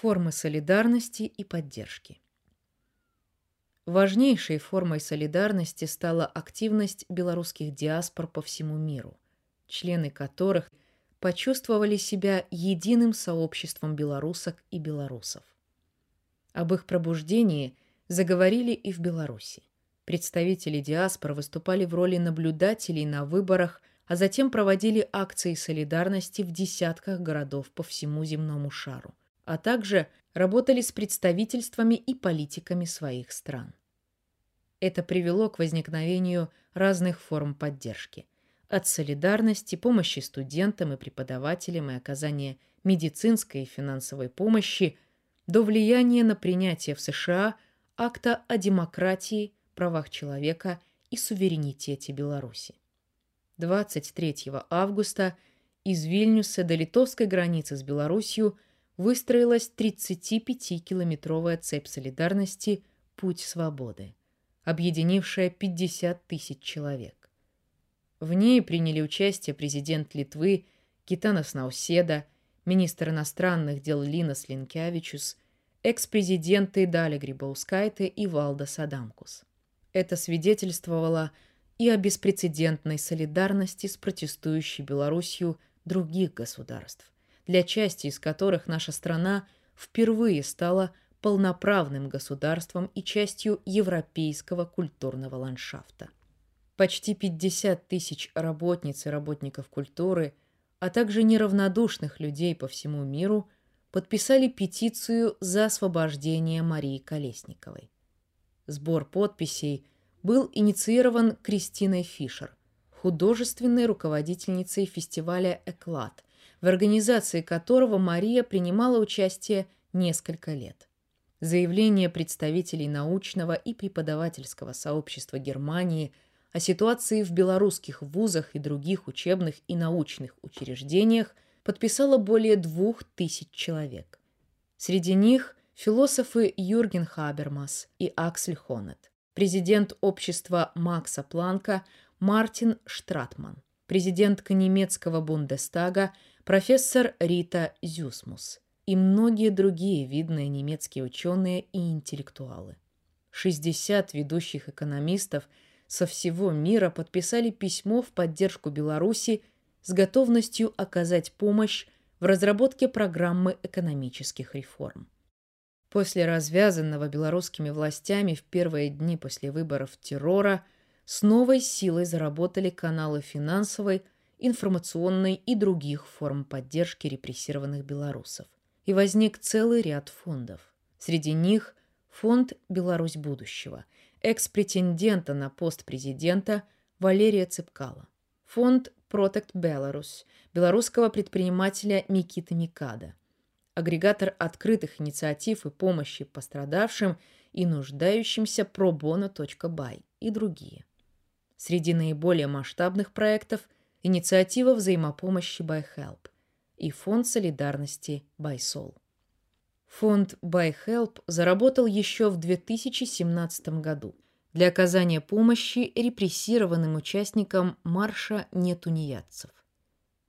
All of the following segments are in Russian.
Формы солидарности и поддержки. Важнейшей формой солидарности стала активность белорусских диаспор по всему миру, члены которых почувствовали себя единым сообществом белорусок и белорусов. Об их пробуждении заговорили и в Беларуси. Представители диаспор выступали в роли наблюдателей на выборах, а затем проводили акции солидарности в десятках городов по всему земному шару, а также работали с представительствами и политиками своих стран. Это привело к возникновению разных форм поддержки. От солидарности, помощи студентам и преподавателям и оказания медицинской и финансовой помощи до влияния на принятие в США акта о демократии, правах человека и суверенитете Беларуси. 23 августа из Вильнюса до литовской границы с Белоруссией выстроилась 35-километровая цепь солидарности «Путь свободы», объединившая 50 тысяч человек. В ней приняли участие президент Литвы Гитанас Науседа, министр иностранных дел Линас Линкявичус, экс-президенты Дали Грибаускайте и Валда Садамкус. Это свидетельствовало и о беспрецедентной солидарности с протестующей Белоруссию других государств для части из которых наша страна впервые стала полноправным государством и частью европейского культурного ландшафта. Почти 50 тысяч работниц и работников культуры, а также неравнодушных людей по всему миру подписали петицию за освобождение Марии Колесниковой. Сбор подписей был инициирован Кристиной Фишер, художественной руководительницей фестиваля «Эклад», в организации которого Мария принимала участие несколько лет. Заявление представителей научного и преподавательского сообщества Германии о ситуации в белорусских вузах и других учебных и научных учреждениях подписало более двух тысяч человек. Среди них философы Юрген Хабермас и Аксель Хонет, президент общества Макса Планка Мартин Штратман, президентка немецкого Бундестага профессор Рита Зюсмус и многие другие видные немецкие ученые и интеллектуалы. 60 ведущих экономистов со всего мира подписали письмо в поддержку Беларуси с готовностью оказать помощь в разработке программы экономических реформ. После развязанного белорусскими властями в первые дни после выборов террора с новой силой заработали каналы финансовой, информационной и других форм поддержки репрессированных белорусов. И возник целый ряд фондов. Среди них фонд «Беларусь будущего», экс-претендента на пост президента Валерия Цепкала, фонд Protect Belarus белорусского предпринимателя Микиты Микада, агрегатор открытых инициатив и помощи пострадавшим и нуждающимся probono.by и другие. Среди наиболее масштабных проектов инициатива взаимопомощи By Help и фонд солидарности By Soul. Фонд By Help заработал еще в 2017 году для оказания помощи репрессированным участникам марша нетунеядцев.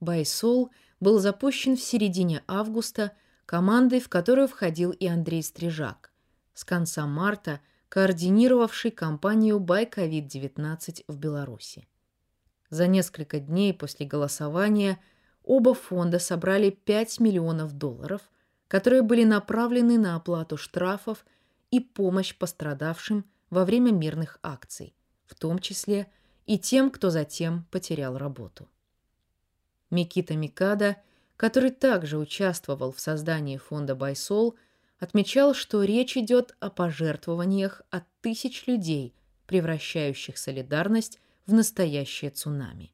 By Soul был запущен в середине августа командой, в которую входил и Андрей Стрижак, с конца марта координировавший кампанию By COVID-19 в Беларуси. За несколько дней после голосования оба фонда собрали 5 миллионов долларов, которые были направлены на оплату штрафов и помощь пострадавшим во время мирных акций, в том числе и тем, кто затем потерял работу. Микита Микада, который также участвовал в создании фонда Байсол, отмечал, что речь идет о пожертвованиях от тысяч людей, превращающих солидарность в настоящее цунами.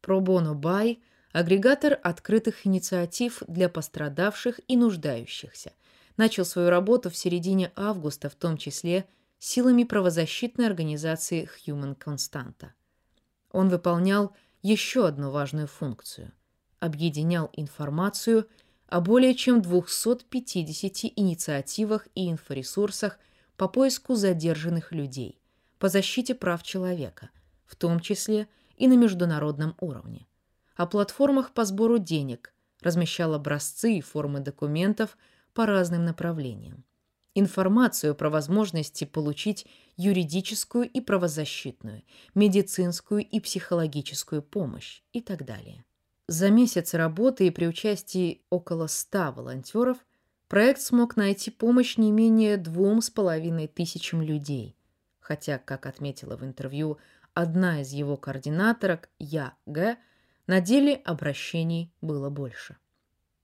Пробоно Бай – агрегатор открытых инициатив для пострадавших и нуждающихся. Начал свою работу в середине августа, в том числе силами правозащитной организации Human Constanta. Он выполнял еще одну важную функцию – объединял информацию о более чем 250 инициативах и инфоресурсах по поиску задержанных людей, по защите прав человека, в том числе и на международном уровне. О платформах по сбору денег, размещал образцы и формы документов по разным направлениям. Информацию про возможности получить юридическую и правозащитную, медицинскую и психологическую помощь и так далее. За месяц работы и при участии около 100 волонтеров проект смог найти помощь не менее двум с половиной тысячам людей, хотя, как отметила в интервью одна из его координаторок, Я Г., на деле обращений было больше.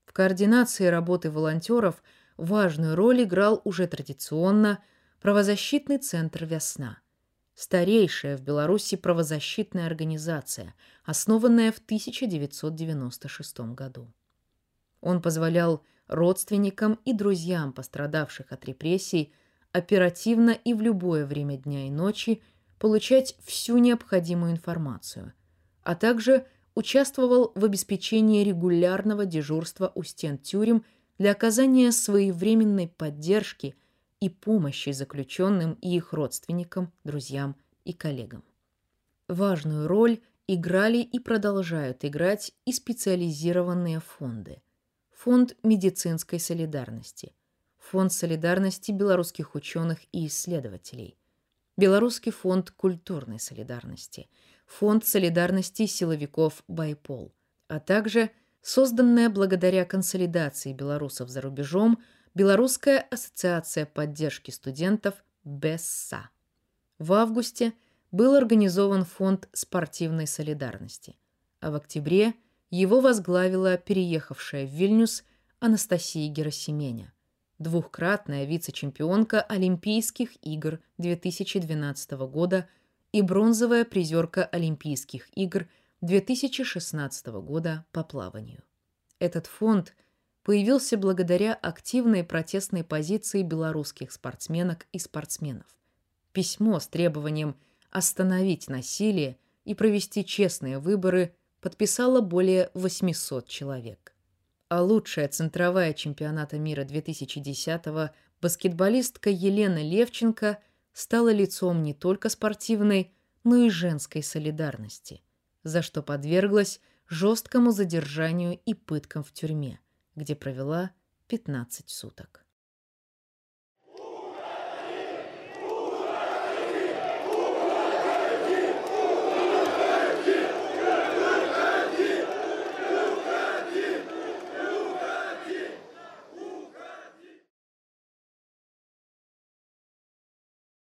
В координации работы волонтеров важную роль играл уже традиционно правозащитный центр «Весна», старейшая в Беларуси правозащитная организация, основанная в 1996 году. Он позволял родственникам и друзьям пострадавших от репрессий оперативно и в любое время дня и ночи получать всю необходимую информацию, а также участвовал в обеспечении регулярного дежурства у стен тюрем для оказания своевременной поддержки и помощи заключенным и их родственникам, друзьям и коллегам. Важную роль играли и продолжают играть и специализированные фонды. Фонд медицинской солидарности, Фонд солидарности белорусских ученых и исследователей, Белорусский фонд культурной солидарности, Фонд солидарности силовиков «Байпол», а также созданная благодаря консолидации белорусов за рубежом Белорусская ассоциация поддержки студентов «БЕССА». В августе был организован фонд спортивной солидарности, а в октябре его возглавила переехавшая в Вильнюс Анастасия Герасименя, двухкратная вице-чемпионка Олимпийских игр 2012 года – и бронзовая призерка Олимпийских игр 2016 года по плаванию. Этот фонд появился благодаря активной протестной позиции белорусских спортсменок и спортсменов. Письмо с требованием остановить насилие и провести честные выборы подписало более 800 человек. А лучшая центровая чемпионата мира 2010-го баскетболистка Елена Левченко – стала лицом не только спортивной, но и женской солидарности, за что подверглась жесткому задержанию и пыткам в тюрьме, где провела 15 суток.